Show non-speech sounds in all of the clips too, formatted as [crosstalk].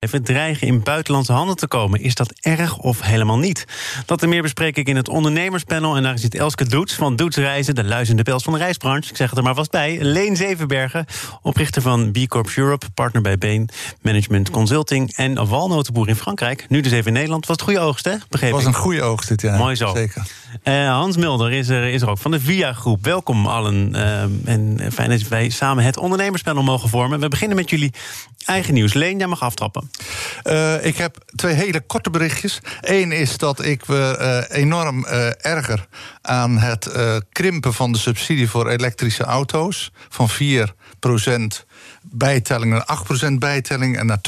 Even dreigen in buitenlandse handen te komen. Is dat erg of helemaal niet? Dat en meer bespreek ik in het ondernemerspanel. En daar zit Elske Doets van Doets Reizen, de luizende pels van de reisbranche. Ik zeg het er maar vast bij. Leen Zevenbergen, oprichter van B Corp Europe, partner bij Bain Management Consulting. En walnotenboer in Frankrijk. Nu dus even in Nederland. Was het goede oogst, hè? Begreep Het was een goede oogst dit jaar. Mooi zo. Zeker. Uh, Hans Mulder is er, is er ook van de VIA Groep. Welkom allen. Uh, en fijn dat wij samen het ondernemerspanel mogen vormen. We beginnen met jullie eigen nieuws. Leen, jij mag aftrappen. Uh, ik heb twee hele korte berichtjes. Eén is dat ik me enorm erger aan het krimpen van de subsidie voor elektrische auto's. Van 4 bijtelling naar 8% bijtelling en naar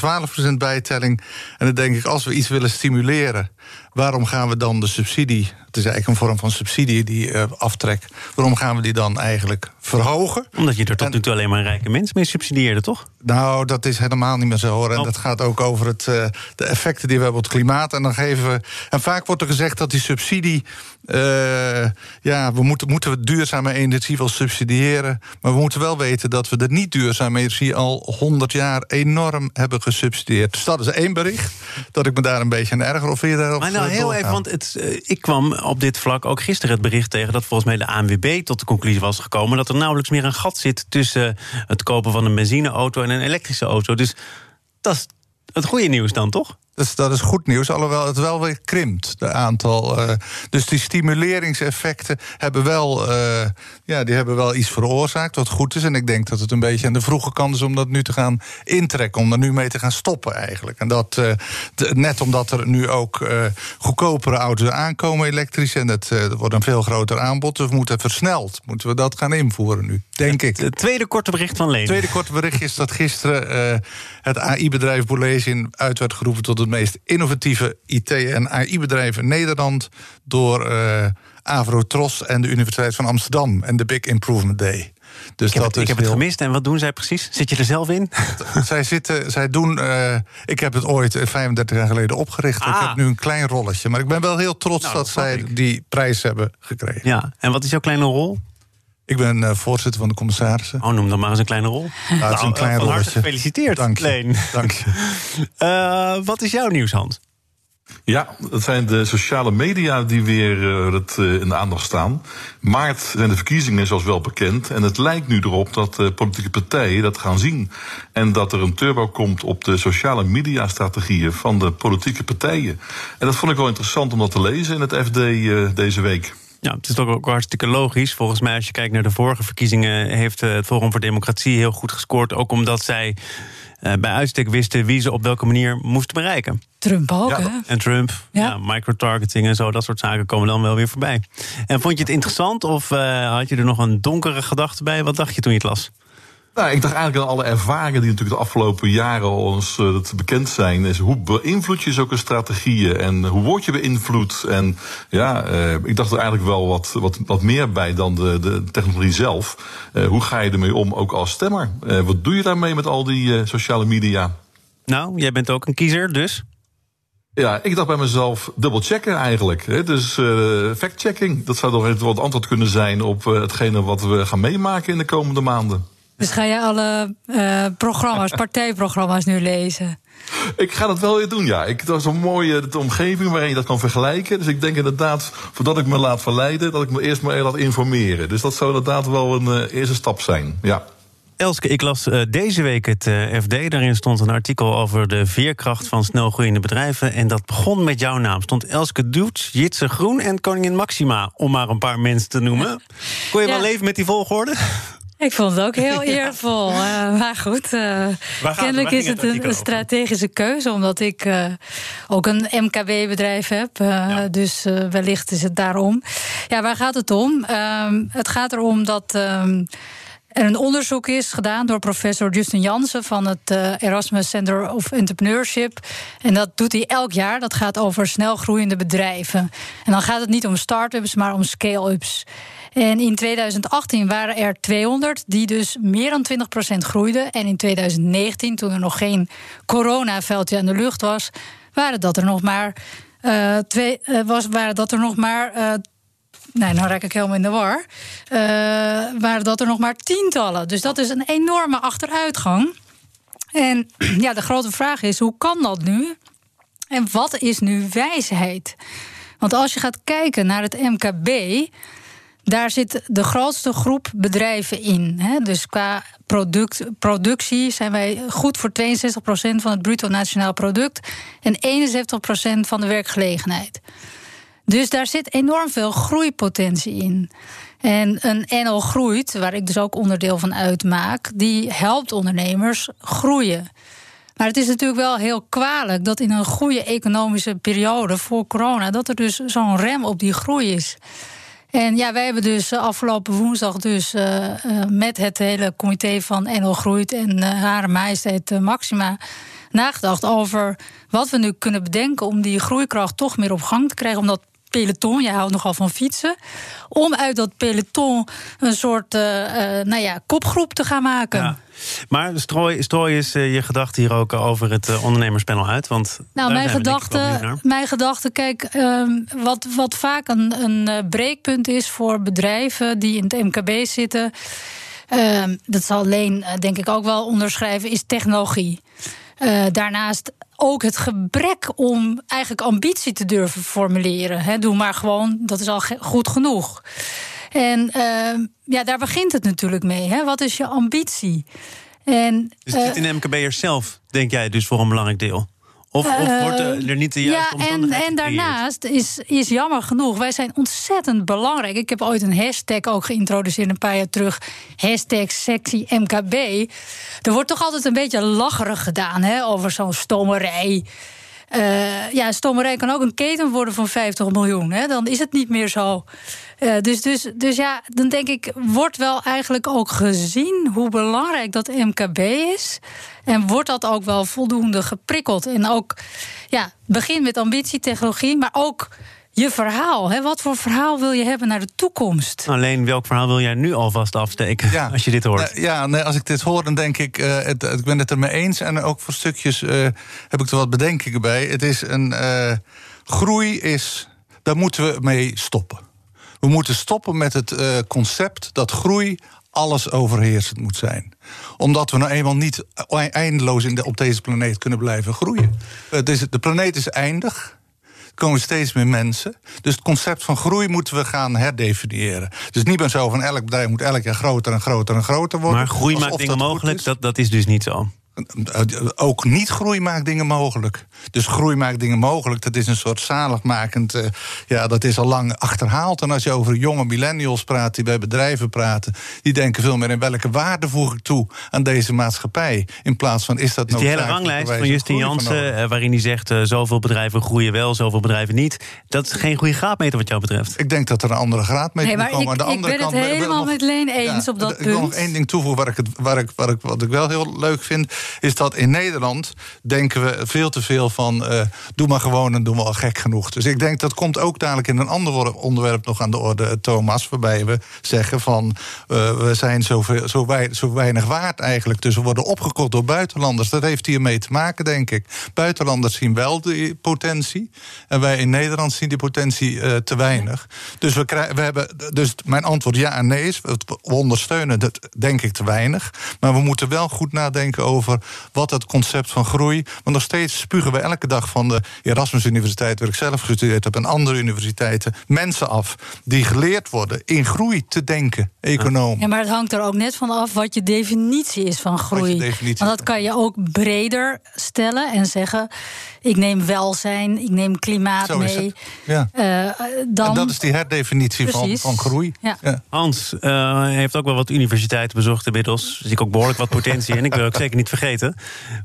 12% bijtelling. En dan denk ik, als we iets willen stimuleren, waarom gaan we dan de subsidie het is eigenlijk een vorm van subsidie, die uh, aftrek. Waarom gaan we die dan eigenlijk verhogen? Omdat je er tot nu toe alleen maar rijke mensen mee subsidieerde, toch? Nou, dat is helemaal niet meer zo hoor. En oh. dat gaat ook over het, uh, de effecten die we hebben op het klimaat. En dan geven we. En vaak wordt er gezegd dat die subsidie. Uh, ja, we moeten, moeten we duurzame energie wel subsidiëren. Maar we moeten wel weten dat we de niet duurzame energie al 100 jaar enorm hebben gesubsidieerd. Dus dat is één bericht. Dat ik me daar een beetje aan erger of eerder op. Maar nou heel even, want het, ik kwam op dit vlak ook gisteren het bericht tegen dat volgens mij de ANWB tot de conclusie was gekomen dat er nauwelijks meer een gat zit tussen het kopen van een benzineauto en een elektrische auto. Dus dat is het goede nieuws dan, toch? Dus dat is goed nieuws, alhoewel het wel weer krimpt, de aantal. Uh, dus die stimuleringseffecten hebben wel, uh, ja, die hebben wel iets veroorzaakt wat goed is. En ik denk dat het een beetje aan de vroege kant is om dat nu te gaan intrekken, om er nu mee te gaan stoppen eigenlijk. En dat uh, net omdat er nu ook goedkopere auto's aankomen, elektrisch, en het wordt een veel groter aanbod, dus we moeten versneld, moeten we dat gaan invoeren nu, denk ik. Het tweede korte bericht van Leen. Het tweede korte bericht is dat gisteren het AI-bedrijf Bolesin uit werd geroepen tot het meest innovatieve IT- en AI-bedrijf in Nederland door uh, Avrotros en de Universiteit van Amsterdam en de Big Improvement Day. Dus ik heb, dat het, ik heb het gemist. En wat doen zij precies? Zit je er zelf in? [laughs] zij, zitten, zij doen. Uh, ik heb het ooit 35 jaar geleden opgericht. Ik Ah. heb nu een klein rolletje. Maar ik ben wel heel trots Nou, dat zij ik. die prijs hebben gekregen. Ja, en wat is jouw kleine rol? Ik ben eh, voorzitter van de commissarissen. Oh, noem dan maar eens een kleine rol. Nou, het is een klein harte rolletje. gefeliciteerd, Dank je. Leen. Dank je. [laughs] Eh, wat is jouw nieuws, Hans? Ja, dat zijn de sociale media die weer eh, het, eh, in de aandacht staan. Maart zijn de verkiezingen, zoals wel bekend. En het lijkt nu erop dat politieke partijen dat gaan zien. En dat er een turbo komt op de sociale media-strategieën van de politieke partijen. En dat vond ik wel interessant om dat te lezen in het FD eh, deze week. Ja, het is toch ook hartstikke logisch. Volgens mij, als je kijkt naar de vorige verkiezingen, heeft eh, het Forum voor Democratie heel goed gescoord. Ook omdat zij eh, bij uitstek wisten wie ze op welke manier moesten bereiken. Trump ook, Ja, hè? En Trump, ja. Ja. microtargeting en zo, dat soort zaken komen dan wel weer voorbij. En vond je het interessant of eh, had je er nog een donkere gedachte bij? Wat dacht je toen je het las? Nou, ik dacht eigenlijk aan alle ervaringen die natuurlijk de afgelopen jaren ons eh, bekend zijn. Is hoe beïnvloed je zulke strategieën en hoe word je beïnvloed? En ja, eh, ik dacht er eigenlijk wel wat, wat, wat meer bij dan de, de technologie zelf. Eh, hoe ga je ermee om, ook als stemmer? Wat doe je daarmee met al die sociale media? Nou, jij bent ook een kiezer, dus. Ja, ik dacht bij mezelf dubbel checken eigenlijk. Hè? Dus eh fact-checking, dat zou toch het wat antwoord kunnen zijn op hetgene wat we gaan meemaken in de komende maanden. Dus ga je alle eh, programma's, [laughs] partijprogramma's nu lezen? Ik ga dat wel weer doen, ja. Ik, dat is een mooie de omgeving waarin je dat kan vergelijken. Dus ik denk inderdaad, voordat ik me laat verleiden, dat ik me eerst maar even laat informeren. Dus dat zou inderdaad wel een eh, eerste stap zijn, ja. Elske, ik las eh, deze week het FD. Daarin stond een artikel over de veerkracht van snelgroeiende bedrijven. En dat begon met jouw naam. Stond Elske Doets, Jitse Groen en Koningin Maxima, om maar een paar mensen te noemen. Kon je Ja. wel leven met die volgorde? Ik vond het ook heel [laughs] eervol. eh, maar goed, waar kennelijk is het het een, over? strategische keuze. Omdat ik eh, ook een MKB-bedrijf heb. Dus wellicht is het daarom. Ja, waar gaat het om? Ehm, het gaat erom dat. ehm, er een onderzoek is gedaan door professor Justin Jansen van het uh, Erasmus Center of Entrepreneurship. En dat doet hij elk jaar. Dat gaat over snel groeiende bedrijven. En dan gaat het niet om start-ups, maar om scale-ups. En in 2018 waren er 200 die dus meer dan 20% groeiden. En in 2019, toen er nog geen coronaveldje aan de lucht was, waren dat er nog maar. Uh, twee, uh, was, waren dat er nog maar uh, nee, nou raak ik helemaal in de war. Waren dat er nog maar tientallen. Dus dat is een enorme achteruitgang. En [clears throat] ja, de grote vraag is: hoe kan dat nu? En wat is nu wijsheid? Want als je gaat kijken naar het MKB. Daar zit de grootste groep bedrijven in. Hè? Dus qua product, productie zijn wij goed voor 62% van het bruto nationaal product en 71% van de werkgelegenheid. Dus daar zit enorm veel groeipotentie in. En een NL Groeit, waar ik dus ook onderdeel van uitmaak, die helpt ondernemers groeien. Maar het is natuurlijk wel heel kwalijk dat in een goede economische periode voor corona, dat er dus zo'n rem op die groei is. En ja, wij hebben dus afgelopen woensdag dus uh, uh, met het hele comité van NL Groeit en uh, Hare Majesteit Maxima nagedacht over wat we nu kunnen bedenken om die groeikracht toch meer op gang te krijgen. Omdat peloton, jij houdt nogal van fietsen, om uit dat peloton een soort nou ja, kopgroep te gaan maken. Ja. Maar strooi, strooi is uh, je gedachte hier ook over het ondernemerspanel uit? Want nou, mijn gedachte, mijn gedachte, kijk, um, wat, wat vaak een, een breekpunt is voor bedrijven die in het MKB zitten. Um, dat zal alleen, denk ik, ook wel onderschrijven, is technologie. Daarnaast ook het gebrek om eigenlijk ambitie te durven formuleren. He, doe maar gewoon, dat is al goed genoeg. En uh, ja, daar begint het natuurlijk mee. Hè? Wat is je ambitie? En, dus het zit in de MKB'ers zelf, denk jij, dus voor een belangrijk deel? Of, of wordt er niet de juiste ja, en, en daarnaast is, is jammer genoeg, wij zijn ontzettend belangrijk. Ik heb ooit een hashtag ook geïntroduceerd een paar jaar terug. Hashtag sexy MKB. Er wordt toch altijd een beetje lacherig gedaan hè, over zo'n stomerij. Uh, ja, stomerij kan ook een keten worden van 50 miljoen. Hè? Dan is het niet meer zo. Uh, dus, dus, dus ja, dan denk ik, wordt wel eigenlijk ook gezien hoe belangrijk dat MKB is. En wordt dat ook wel voldoende geprikkeld. En ook, ja, begin met ambitie, technologie, maar ook je verhaal. Hè? Wat voor verhaal wil je hebben naar de toekomst? Alleen welk verhaal wil jij nu alvast afsteken ja. als je dit hoort? Uh, ja, nee, als ik dit hoor, dan denk ik, uh, het, ik ben het er mee eens. En ook voor stukjes uh, heb ik er wat bedenkingen bij. Het is een groei is, daar moeten we mee stoppen. We moeten stoppen met het concept dat groei alles overheersend moet zijn. Omdat we nou eenmaal niet eindeloos in de, op deze planeet kunnen blijven groeien. Het is, de planeet is eindig komen steeds meer mensen. Dus het concept van groei moeten we gaan herdefiniëren. Dus niet meer zo van elk bedrijf moet elk jaar groter en groter en groter worden. Maar groei maakt dingen mogelijk, dat, dat is dus niet zo. Ook niet groei maakt dingen mogelijk. Dus groei maakt dingen mogelijk. Dat is een soort zaligmakend. Uh, ja, dat is al lang achterhaald. En als je over jonge millennials praat die bij bedrijven praten, die denken veel meer in welke waarde voeg ik toe aan deze maatschappij. In plaats van is dat dus. Die hele ranglijst van Justin Jansen, uh, waarin hij zegt: uh, zoveel bedrijven groeien wel, zoveel bedrijven niet. Dat is geen goede graadmeter wat jou betreft. Ik denk dat er een andere graadmeter nee, moet komen. Ik, aan de andere ik ben kant, het helemaal met Leen eens ja, op dat ik punt. Ik wil nog één ding toevoegen waar ik het, waar ik, waar ik, wat ik wel heel leuk vind is dat in Nederland denken we veel te veel van... Uh, doe maar gewoon en doen we al gek genoeg. Dus ik denk dat komt ook dadelijk in een ander onderwerp nog aan de orde, Thomas... waarbij we zeggen van uh, we zijn zo, zo, weinig, waard eigenlijk. Dus we worden opgekocht door buitenlanders. Dat heeft hiermee te maken, denk ik. Buitenlanders zien wel die potentie. En wij in Nederland zien die potentie te weinig. Dus, we krijgen, we hebben, dus mijn antwoord ja en nee is... we ondersteunen dat denk ik te weinig. Maar we moeten wel goed nadenken over wat het concept van groei. Want nog steeds spugen we elke dag van de Erasmus Universiteit, waar ik zelf gestudeerd heb, en andere universiteiten, mensen af die geleerd worden in groei te denken, econoom. Ja, maar het hangt er ook net van af wat je definitie is van groei. Want dat kan je ook breder stellen en zeggen: ik neem welzijn, ik neem klimaat Zo mee. Ja. Uh, dan... En dat is die herdefinitie van, van groei. Ja. Ja. Hans uh, heeft ook wel wat universiteiten bezocht inmiddels. Zie ik ook behoorlijk wat potentie. en ik wil ook zeker niet vergeten.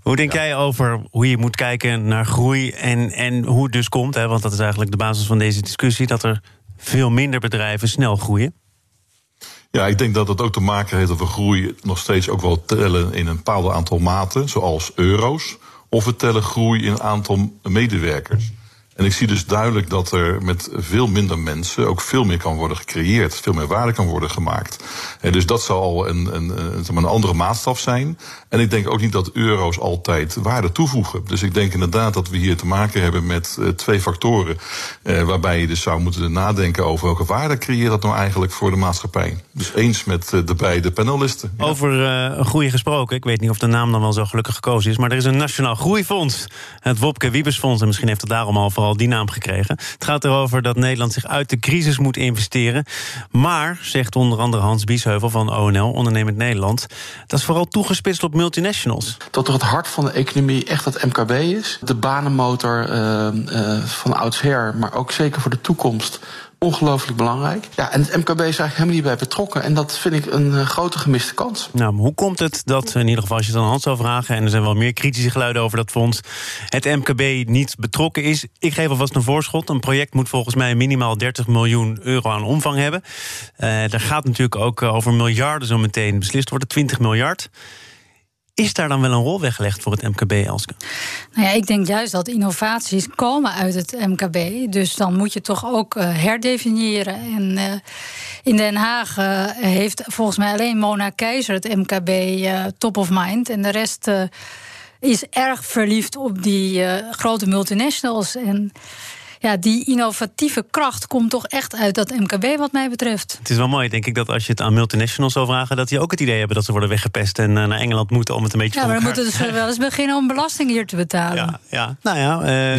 Hoe denk jij over hoe je moet kijken naar groei en, en hoe het dus komt? Hè? Want dat is eigenlijk de basis van deze discussie: dat er veel minder bedrijven snel groeien. Ja, ik denk dat het ook te maken heeft dat we groei nog steeds ook wel tellen in een bepaald aantal maten, zoals euro's. Of we tellen groei in een aantal medewerkers. En ik zie dus duidelijk dat er met veel minder mensen ook veel meer kan worden gecreëerd, veel meer waarde kan worden gemaakt. En dus dat zal een, een, een, een andere maatstaf zijn. En ik denk ook niet dat euro's altijd waarde toevoegen. Dus ik denk inderdaad dat we hier te maken hebben met uh, twee factoren. Uh, waarbij je dus zou moeten nadenken over welke waarde creëert dat nou eigenlijk voor de maatschappij. Dus eens met uh, de beide panelisten. Over groei gesproken, ik weet niet of de naam dan wel zo gelukkig gekozen is, maar er is een Nationaal Groeifonds. Het Wopke Wiebesfonds. En misschien heeft het daarom al vooral die naam gekregen. Het gaat erover dat Nederland zich uit de crisis moet investeren. Maar, zegt onder andere Hans Biesheuvel van ONL, Ondernemend Nederland... dat is vooral toegespitst op multinationals. Dat er het hart van de economie echt het MKB is. De banenmotor uh, uh, van oudsher, maar ook zeker voor de toekomst ongelooflijk belangrijk. Ja, en het MKB is eigenlijk helemaal niet bij betrokken. En dat vind ik een uh, grote gemiste kans. Nou, hoe komt het dat, in ieder geval als je het aan Hans zou vragen... en er zijn wel meer kritische geluiden over dat fonds... het MKB niet betrokken is? Ik geef alvast een voorschot. Een project moet volgens mij minimaal 30 miljoen euro aan omvang hebben. Uh, daar gaat natuurlijk ook over miljarden zo meteen beslist worden, 20 miljard. Is daar dan wel een rol weggelegd voor het MKB, Elske? Nou ja, ik denk juist dat innovaties komen uit het MKB. Dus dan moet je toch ook uh, herdefiniëren. En uh, in Den Haag uh, heeft volgens mij alleen Mona Keizer het MKB top of mind. En de rest is erg verliefd op die grote multinationals. En ja, die innovatieve kracht komt toch echt uit dat MKB, wat mij betreft. Het is wel mooi, denk ik, dat als je het aan multinationals zou vragen, dat die ook het idee hebben dat ze worden weggepest en naar Engeland moeten om het een beetje ja, te Ja, maar dan moeten ze wel eens beginnen om belasting hier te betalen. Ja, ja. nou ja, [laughs]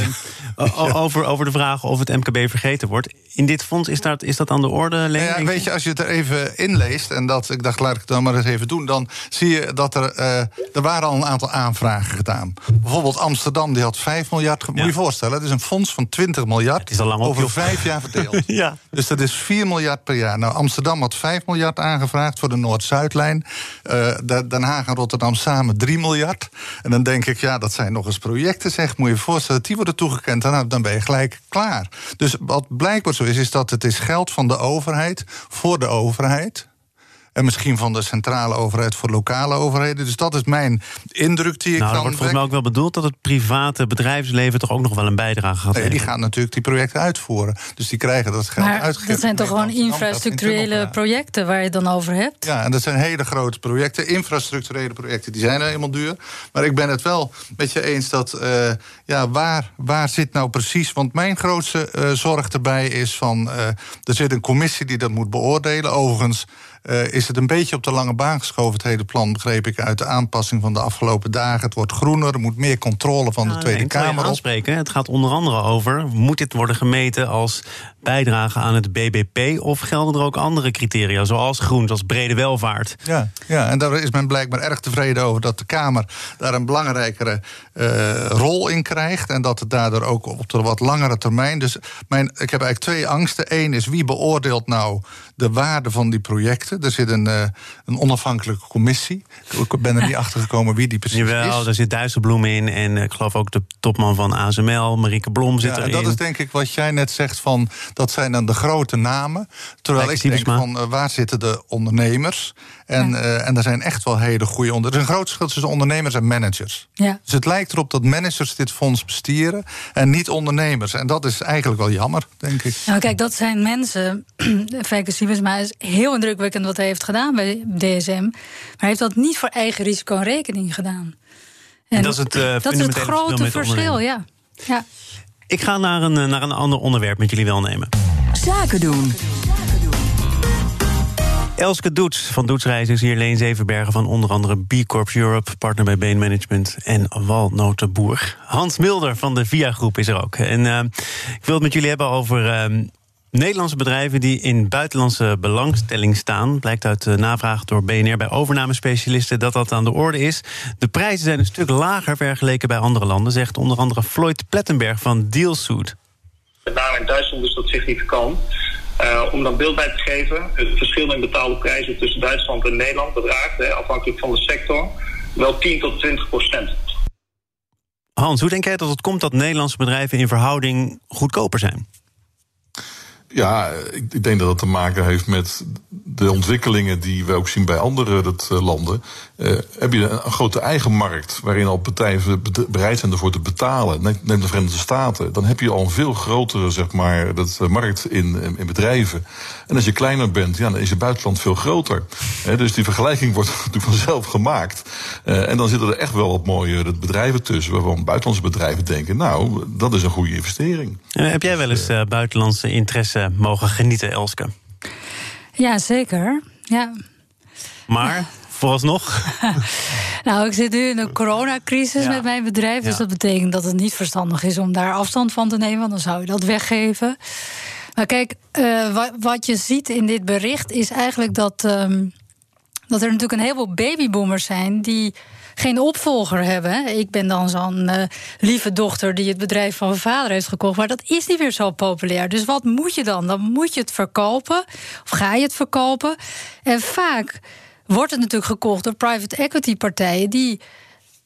uh, over, over de vraag of het MKB vergeten wordt. In dit fonds is dat, is dat aan de orde, Leen, ja, Weet je, als je het er even inleest, en dat, ik dacht, laat ik het dan maar eens even doen, dan zie je dat er, uh, er waren al een aantal aanvragen gedaan. Bijvoorbeeld Amsterdam, die had 5 miljard. Moet je je voorstellen, het is een fonds van 20 miljard. Het is al lang over vijf jaar verdeeld. [laughs] ja. Dus dat is 4 miljard per jaar. Nou, Amsterdam had 5 miljard aangevraagd voor de Noord-Zuidlijn. Uh, Den Haag en Rotterdam samen 3 miljard. En dan denk ik, ja, dat zijn nog eens projecten, zeg. Moet je je voorstellen, dat die worden toegekend. Nou, dan ben je gelijk klaar. Dus wat blijkbaar zo is, is dat het is geld van de overheid voor de overheid. En misschien van de centrale overheid voor lokale overheden. Dus dat is mijn indruk die ik nou, dan. Er wordt volgens mij ook wel bedoeld dat het private bedrijfsleven toch ook nog wel een bijdrage gaat nee, Die gaan natuurlijk die projecten uitvoeren. Dus die krijgen dat geld maar uitgegeven. Dat zijn toch gewoon infrastructurele projecten waar je het dan over hebt? Ja, en dat zijn hele grote projecten. Infrastructurele projecten, die zijn nou helemaal duur. Maar ik ben het wel met je eens dat. Uh, ja, waar, waar zit nou precies. Want mijn grootste uh, zorg erbij is van. Uh, er zit een commissie die dat moet beoordelen. Overigens. Uh, is het een beetje op de lange baan geschoven, het hele plan, begreep ik, uit de aanpassing van de afgelopen dagen. Het wordt groener, er moet meer controle van de nou, Tweede nee, Kamer. Aanspreken. Het gaat onder andere over: moet dit worden gemeten als bijdrage aan het BBP? Of gelden er ook andere criteria, zoals groen, zoals brede welvaart? Ja, ja, en daar is men blijkbaar erg tevreden over dat de Kamer daar een belangrijkere uh, rol in krijgt. En dat het daardoor ook op de wat langere termijn. Dus mijn, ik heb eigenlijk twee angsten. Eén is wie beoordeelt nou de waarde van die projecten? Er zit een, uh, een onafhankelijke commissie. Ik ben er niet achter gekomen wie die precies Jawel, is. er zit Dijsselbloem in. En ik geloof ook de topman van ASML, Marieke Blom, zit ja, erin. Dat is denk ik wat jij net zegt van dat zijn dan de grote namen. Terwijl ik denk van uh, waar zitten de ondernemers? En, Ja. uh, en er zijn echt wel hele goede onder. Er is een groot verschil tussen ondernemers en managers. Ja. Dus het lijkt erop dat managers dit fonds bestieren en niet ondernemers. En dat is eigenlijk wel jammer, denk ik. Nou, kijk, dat zijn mensen. [clears throat] Fijke Siebesma is heel indrukwekkend wat hij heeft gedaan bij DSM. Maar hij heeft dat niet voor eigen risico en rekening gedaan. En dat is het, uh, dat is het grote verschil, ja. ja. Ik ga naar een, eh, naar een ander onderwerp met jullie welnemen. Zaken doen. Elske Doets van Doetsreizen is hier. Leen Zevenbergen van onder andere B Corps Europe, partner bij Bain Management en Walnotenboer. Hans Mulder van de VIA Groep is er ook. En uh, ik wil het met jullie hebben over uh, Nederlandse bedrijven die in buitenlandse belangstelling staan. Blijkt uit uh, navraag door BNR bij overnamespecialisten dat dat aan de orde is. De prijzen zijn een stuk lager vergeleken bij andere landen, zegt onder andere Floyd Plettenberg van Dealsuit. Met name in Duitsland is dat significant. Uh, om dan beeld bij te geven, het verschil in betaalde prijzen tussen Duitsland en Nederland bedraagt, hè, afhankelijk van de sector, wel 10 tot 20 procent. Hans, hoe denk jij dat het komt dat Nederlandse bedrijven in verhouding goedkoper zijn? Ja, ik, ik denk dat het te maken heeft met de ontwikkelingen die we ook zien bij andere dat, uh, landen. Uh, heb je een, een, grote eigen markt waarin al bedrijven bereid zijn ervoor te betalen. Neem de Verenigde Staten. Dan heb je al een veel grotere zeg maar, dat, markt in, in, bedrijven. En als je kleiner bent, ja, dan is je buitenland veel groter. He, dus die vergelijking wordt [laughs] natuurlijk vanzelf gemaakt. en dan zitten er echt wel wat mooie bedrijven tussen waarvan buitenlandse bedrijven denken: nou, dat is een goede investering. heb jij wel eens buitenlandse interesse mogen genieten, Elske? Ja, zeker. Ja. Maar ja. vooralsnog? [laughs] nou, ik zit nu in een coronacrisis ja. met mijn bedrijf. Dus ja. dat betekent dat het niet verstandig is om daar afstand van te nemen. Want dan zou je dat weggeven. Maar kijk, uh, wat, wat, je ziet in dit bericht is eigenlijk dat, um, dat er natuurlijk een heleboel babyboomers zijn die geen opvolger hebben. Ik ben dan zo'n uh, lieve dochter die het bedrijf van mijn vader heeft gekocht. Maar dat is niet meer zo populair. Dus wat moet je dan? Dan moet je het verkopen. Of ga je het verkopen? En vaak wordt het natuurlijk gekocht door private equity partijen die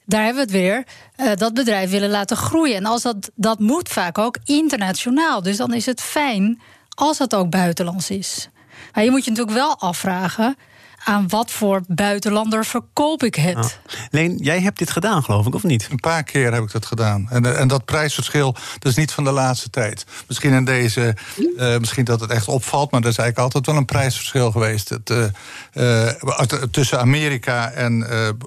daar hebben we het weer, uh, dat bedrijf willen laten groeien. En als dat, dat moet vaak ook internationaal. Dus dan is het fijn als dat ook buitenlands is. Maar je moet je natuurlijk wel afvragen aan wat voor buitenlander verkoop ik het? Ja. Leen, jij hebt dit gedaan, geloof ik, of niet? Een paar keer heb ik dat gedaan. En, eh, en dat prijsverschil dat is niet van de laatste tijd. Misschien in deze, uh, misschien dat het echt opvalt, maar er is eigenlijk altijd wel een prijsverschil geweest. Het, uh, tussen Amerika en,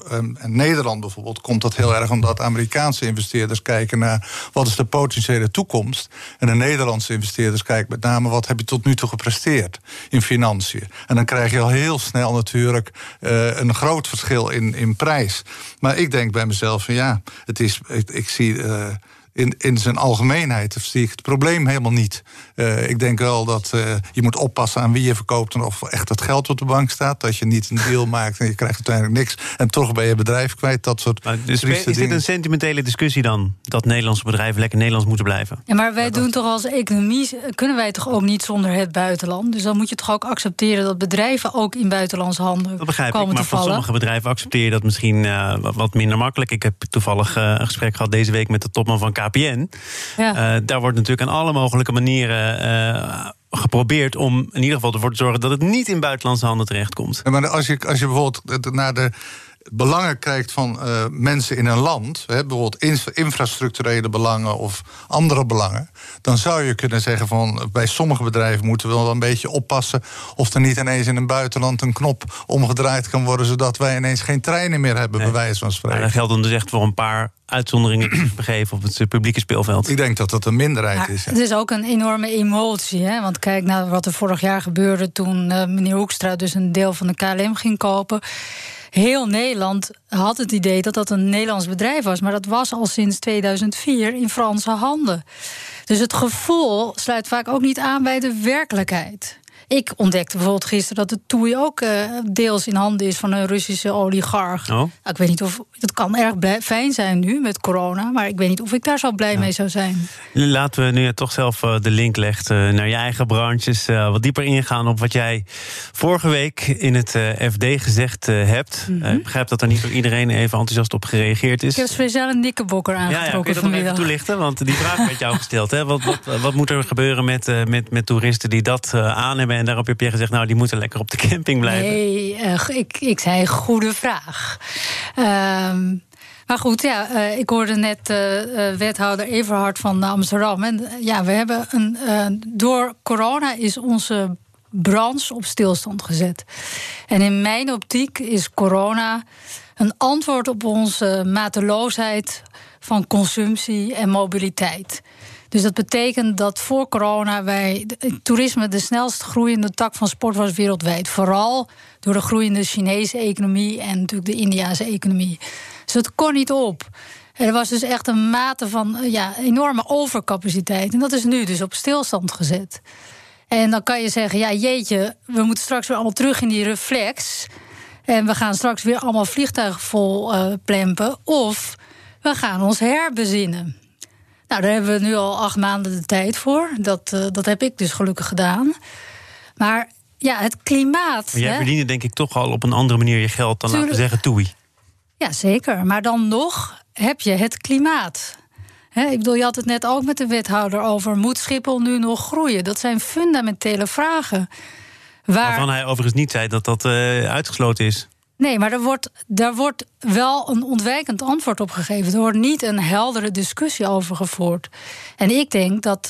en, Nederland bijvoorbeeld komt dat heel erg omdat Amerikaanse investeerders kijken naar wat is de potentiële toekomst. En de Nederlandse investeerders kijken met name wat heb je tot nu toe gepresteerd in financiën. En dan krijg je al heel snel natuurlijk uh, een groot verschil in, in prijs. Maar ik denk bij mezelf van ja, het is, ik, zie. Uh, in, in zijn algemeenheid zie ik het probleem helemaal niet. Uh, ik denk wel dat uh, je moet oppassen aan wie je verkoopt en of echt het geld op de bank staat. Dat je niet een deal [laughs] maakt en je krijgt uiteindelijk niks. En toch ben je bedrijf kwijt. Dat soort. Maar dus is dit dingen. een sentimentele discussie dan? Dat Nederlandse bedrijven lekker Nederlands moeten blijven? Ja, maar wij ja, doen toch als economie. kunnen wij toch ook niet zonder het buitenland? Dus dan moet je toch ook accepteren dat bedrijven ook in buitenlandse handen. Dat begrijp komen ik. Maar van sommige bedrijven accepteer je dat misschien uh, wat minder makkelijk. Ik heb toevallig een gesprek gehad deze week met de topman van KPN. Ja. Uh, daar wordt natuurlijk aan alle mogelijke manieren uh, geprobeerd om in ieder geval ervoor te zorgen dat het niet in buitenlandse handen terechtkomt. Ja, maar als je, als je bijvoorbeeld naar de belangen kijkt van uh, mensen in een land, hè, bijvoorbeeld infrastructurele belangen of andere belangen, dan zou je kunnen zeggen van bij sommige bedrijven moeten we wel een beetje oppassen of er niet ineens in een buitenland een knop omgedraaid kan worden, zodat wij ineens geen treinen meer hebben, nee. bij wijze van spreken. Maar dat geldt dan dus echt voor een paar uitzonderingen begeven op het publieke speelveld. Ik denk dat dat een minderheid is. Ja. Het is ook een enorme emotie. Hè? Want kijk naar wat er vorig jaar gebeurde toen uh, meneer Hoekstra dus een deel van de KLM ging kopen heel Nederland had het idee dat dat een Nederlands bedrijf was. Maar dat was al sinds 2004 in Franse handen. Dus het gevoel sluit vaak ook niet aan bij de werkelijkheid. Ik ontdekte bijvoorbeeld gisteren dat de TUI ook uh, deels in handen is van een Russische oligarch. Oh. Ik weet niet of het kan erg blij, fijn zijn nu met corona, maar ik weet niet of ik daar zo blij ja. mee zou zijn. Laten we nu toch zelf uh, de link leggen uh, naar je eigen branches. wat dieper ingaan op wat jij vorige week in het FD gezegd hebt. Mm -hmm. ik begrijp dat er niet door iedereen even enthousiast op gereageerd is. Ik heb speciaal een dikkebokker aangetrokken. Ja, ja, kun je dat nog even toelichten? Want die vraag werd jou gesteld. Hè? Wat, wat, wat, moet er gebeuren met, met, met toeristen die dat aan hebben? En daarop heb je gezegd, nou, die moeten lekker op de camping blijven. Nee, uh, ik, ik zei goede vraag. Um, maar goed, ja, uh, ik hoorde net uh, wethouder Everhard van Amsterdam. En ja, we hebben een. door corona is onze branche op stilstand gezet. En in mijn optiek is corona een antwoord op onze mateloosheid van consumptie en mobiliteit. Dus dat betekent dat voor corona wij toerisme de snelst groeiende tak van sport was wereldwijd. Vooral door de groeiende Chinese economie en natuurlijk de Indiase economie. Dus het kon niet op. Er was dus echt een mate van ja, enorme overcapaciteit. En dat is nu dus op stilstand gezet. En dan kan je zeggen, ja jeetje, we moeten straks weer allemaal terug in die reflex. En we gaan straks weer allemaal vliegtuigen vol uh, plempen. Of we gaan ons herbezinnen. Nou, daar hebben we nu al acht maanden de tijd voor. Dat, uh, dat heb ik dus gelukkig gedaan. Maar ja, het klimaat. Maar jij hè? verdiende denk ik toch al op een andere manier je geld dan Tuurlijk. laten we zeggen toei. Ja, zeker. Maar dan nog heb je het klimaat. ik bedoel, je had het net ook met de wethouder over... moet Schiphol nu nog groeien? Dat zijn fundamentele vragen. Waar... Waarvan hij overigens niet zei dat dat uh, uitgesloten is. Nee, maar er wordt, daar wordt wel een ontwijkend antwoord op gegeven. Er wordt niet een heldere discussie over gevoerd. En ik denk dat,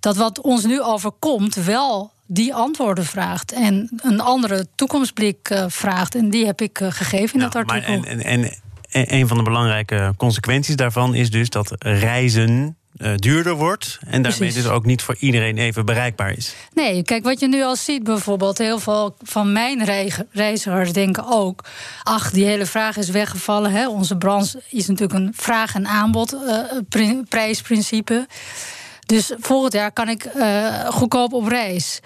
dat wat ons nu overkomt wel die antwoorden vraagt. En een andere toekomstblik uh, vraagt. En die heb ik uh, gegeven in dat artikel. Maar en, en, en een van de belangrijke consequenties daarvan is dus dat reizen uh, duurder wordt. En daarmee Precies. dus ook niet voor iedereen even bereikbaar is. Nee, kijk, wat je nu al ziet bijvoorbeeld... heel veel van mijn reizigers denken ook... ach, die hele vraag is weggevallen. Hè. Onze branche is natuurlijk een vraag- en aanbod uh, prijsprincipe. Dus volgend jaar kan ik uh, goedkoop op reis.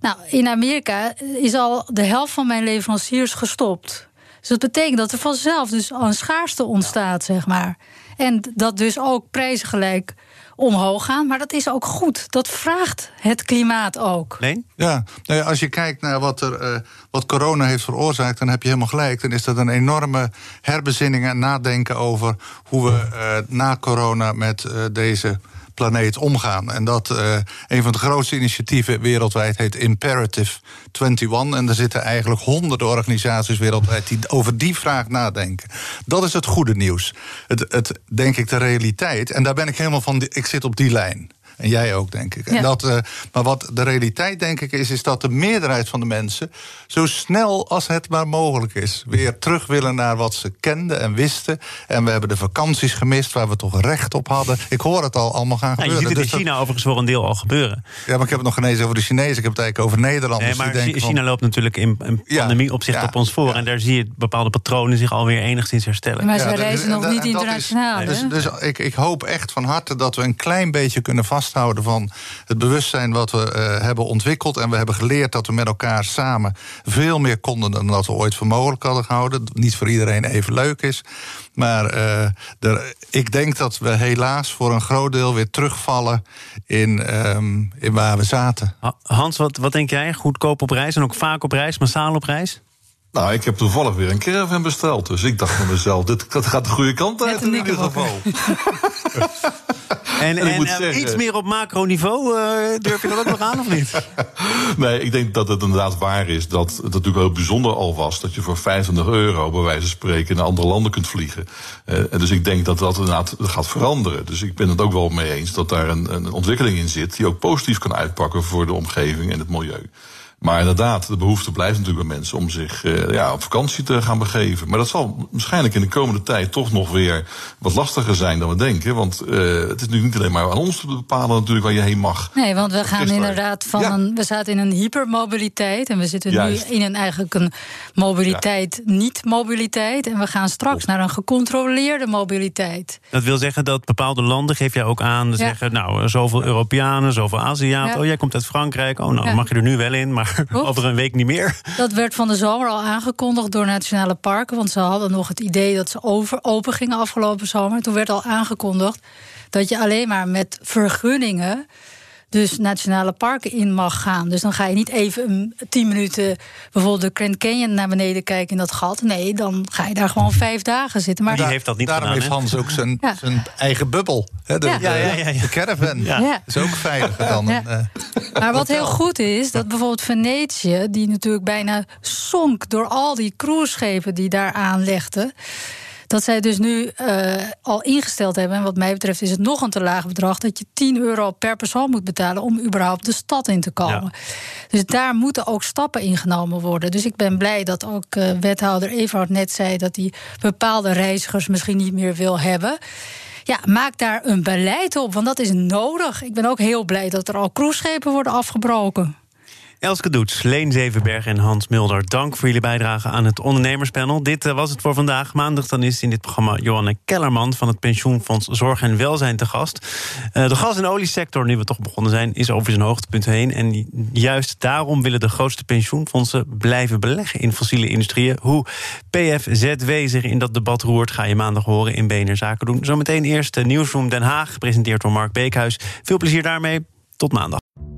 Nou, in Amerika is al de helft van mijn leveranciers gestopt. Dus dat betekent dat er vanzelf dus al een schaarste ontstaat, zeg maar. En dat dus ook prijzen gelijk omhoog gaan. Maar dat is ook goed. Dat vraagt het klimaat ook. Nee? Ja, nou ja als je kijkt naar wat, er, uh, wat corona heeft veroorzaakt, dan heb je helemaal gelijk. Dan is dat een enorme herbezinning en nadenken over hoe we uh, na corona met uh, deze planeet omgaan. En dat uh, een van de grootste initiatieven wereldwijd heet Imperative 21. En er zitten eigenlijk honderden organisaties wereldwijd die over die vraag nadenken. Dat is het goede nieuws. Het, het denk ik de realiteit. En daar ben ik helemaal van. Ik zit op die lijn. En jij ook, denk ik. En dat, uh, maar wat de realiteit, denk ik, is, is dat de meerderheid van de mensen zo snel als het maar mogelijk is, weer terug willen naar wat ze kenden en wisten. En we hebben de vakanties gemist waar we toch recht op hadden. Ik hoor het al allemaal gaan gebeuren. je ziet het in dus China overigens voor een deel al gebeuren. Ja, maar ik heb het nog genezen over de Chinezen. Ik heb het eigenlijk over Nederland. Nee, maar China loopt natuurlijk in, in pandemie opzicht op ons voor. En daar zie je bepaalde patronen zich alweer enigszins herstellen. Maar ze reizen nog niet internationaal. dus, dus ik, ik hoop echt van harte dat we een klein beetje kunnen vasthouden van het bewustzijn wat we uh, hebben ontwikkeld. En we hebben geleerd dat we met elkaar samen veel meer konden dan dat we ooit voor mogelijk hadden gehouden. Niet voor iedereen even leuk is. Maar er, ik denk dat we helaas voor een groot deel weer terugvallen in, um, in waar we zaten. Hans, wat, wat denk jij? Goedkoop op reis en ook vaak op reis, massaal op reis? Nou, ik heb toevallig weer een caravan besteld. Dus ik dacht van mezelf, dit dat gaat de goede kant uit in ieder geval. [laughs] En, en, en zeggen, iets meer op macroniveau, uh, durf je dat ook nog aan of niet? [laughs] nee, ik denk dat het inderdaad waar is dat het natuurlijk heel bijzonder al was... dat je voor 25 euro bij wijze van spreken naar andere landen kunt vliegen. Uh, dus ik denk dat dat inderdaad gaat veranderen. Dus ik ben het ook wel mee eens dat daar een, een ontwikkeling in zit... die ook positief kan uitpakken voor de omgeving en het milieu. Maar inderdaad, de behoefte blijft natuurlijk bij mensen om zich uh, ja, op vakantie te gaan begeven. Maar dat zal waarschijnlijk in de komende tijd toch nog weer wat lastiger zijn dan we denken. Want uh, het is nu niet alleen maar aan ons te bepalen natuurlijk waar je heen mag. Nee, want we gaan inderdaad van ja. een. We zaten in een hypermobiliteit. En we zitten Juist. nu in een eigenlijk een mobiliteit, ja. niet-mobiliteit. En we gaan straks naar een gecontroleerde mobiliteit. Dat wil zeggen dat bepaalde landen, geef jij ook aan, ja. zeggen, nou, zoveel Europeanen, zoveel Aziaten. Oh, jij komt uit Frankrijk. Oh, nou, dan mag je er nu wel in. Maar over een week niet meer. Dat werd van de zomer al aangekondigd door nationale parken. Want ze hadden nog het idee dat ze over, open gingen afgelopen zomer. Toen werd al aangekondigd dat je alleen maar met vergunningen dus nationale parken in mag gaan. Dus dan ga je niet even tien minuten bijvoorbeeld de Grand Canyon naar beneden kijken in dat gat. Nee, dan ga je daar gewoon vijf dagen zitten. Maar die heeft dat niet Daarom gedaan, heeft Hans ook zijn, ja. zijn eigen bubbel. Hè, de, ja. Ja, de, de caravan is ook veiliger dan een, uh, [laughs] Maar wat heel goed is, dat bijvoorbeeld Venetië... die natuurlijk bijna zonk door al die cruiseschepen die daar aanlegden... Dat zij dus nu uh, al ingesteld hebben, en wat mij betreft is het nog een te laag bedrag, dat je 10 euro per persoon moet betalen om überhaupt de stad in te komen. Ja. Dus daar moeten ook stappen ingenomen worden. Dus ik ben blij dat ook uh, wethouder Everhard net zei dat hij bepaalde reizigers misschien niet meer wil hebben. Ja, maak daar een beleid op, want dat is nodig. Ik ben ook heel blij dat er al cruiseschepen worden afgebroken. Elske Doets, Leen Zevenberg en Hans Mulder. Dank voor jullie bijdrage aan het ondernemerspanel. Dit uh, was het voor vandaag. Maandag dan is in dit programma Johanne Kellerman... van het pensioenfonds Zorg en Welzijn te gast. Uh, de gas- en oliesector, nu we toch begonnen zijn... is over zijn hoogtepunt heen. En juist daarom willen de grootste pensioenfondsen... blijven beleggen in fossiele industrieën. Hoe PFZW zich in dat debat roert... ga je maandag horen in BNR Zaken doen. Zometeen eerst Nieuwsroom Den Haag, gepresenteerd door Mark Beekhuis. Veel plezier daarmee. Tot maandag.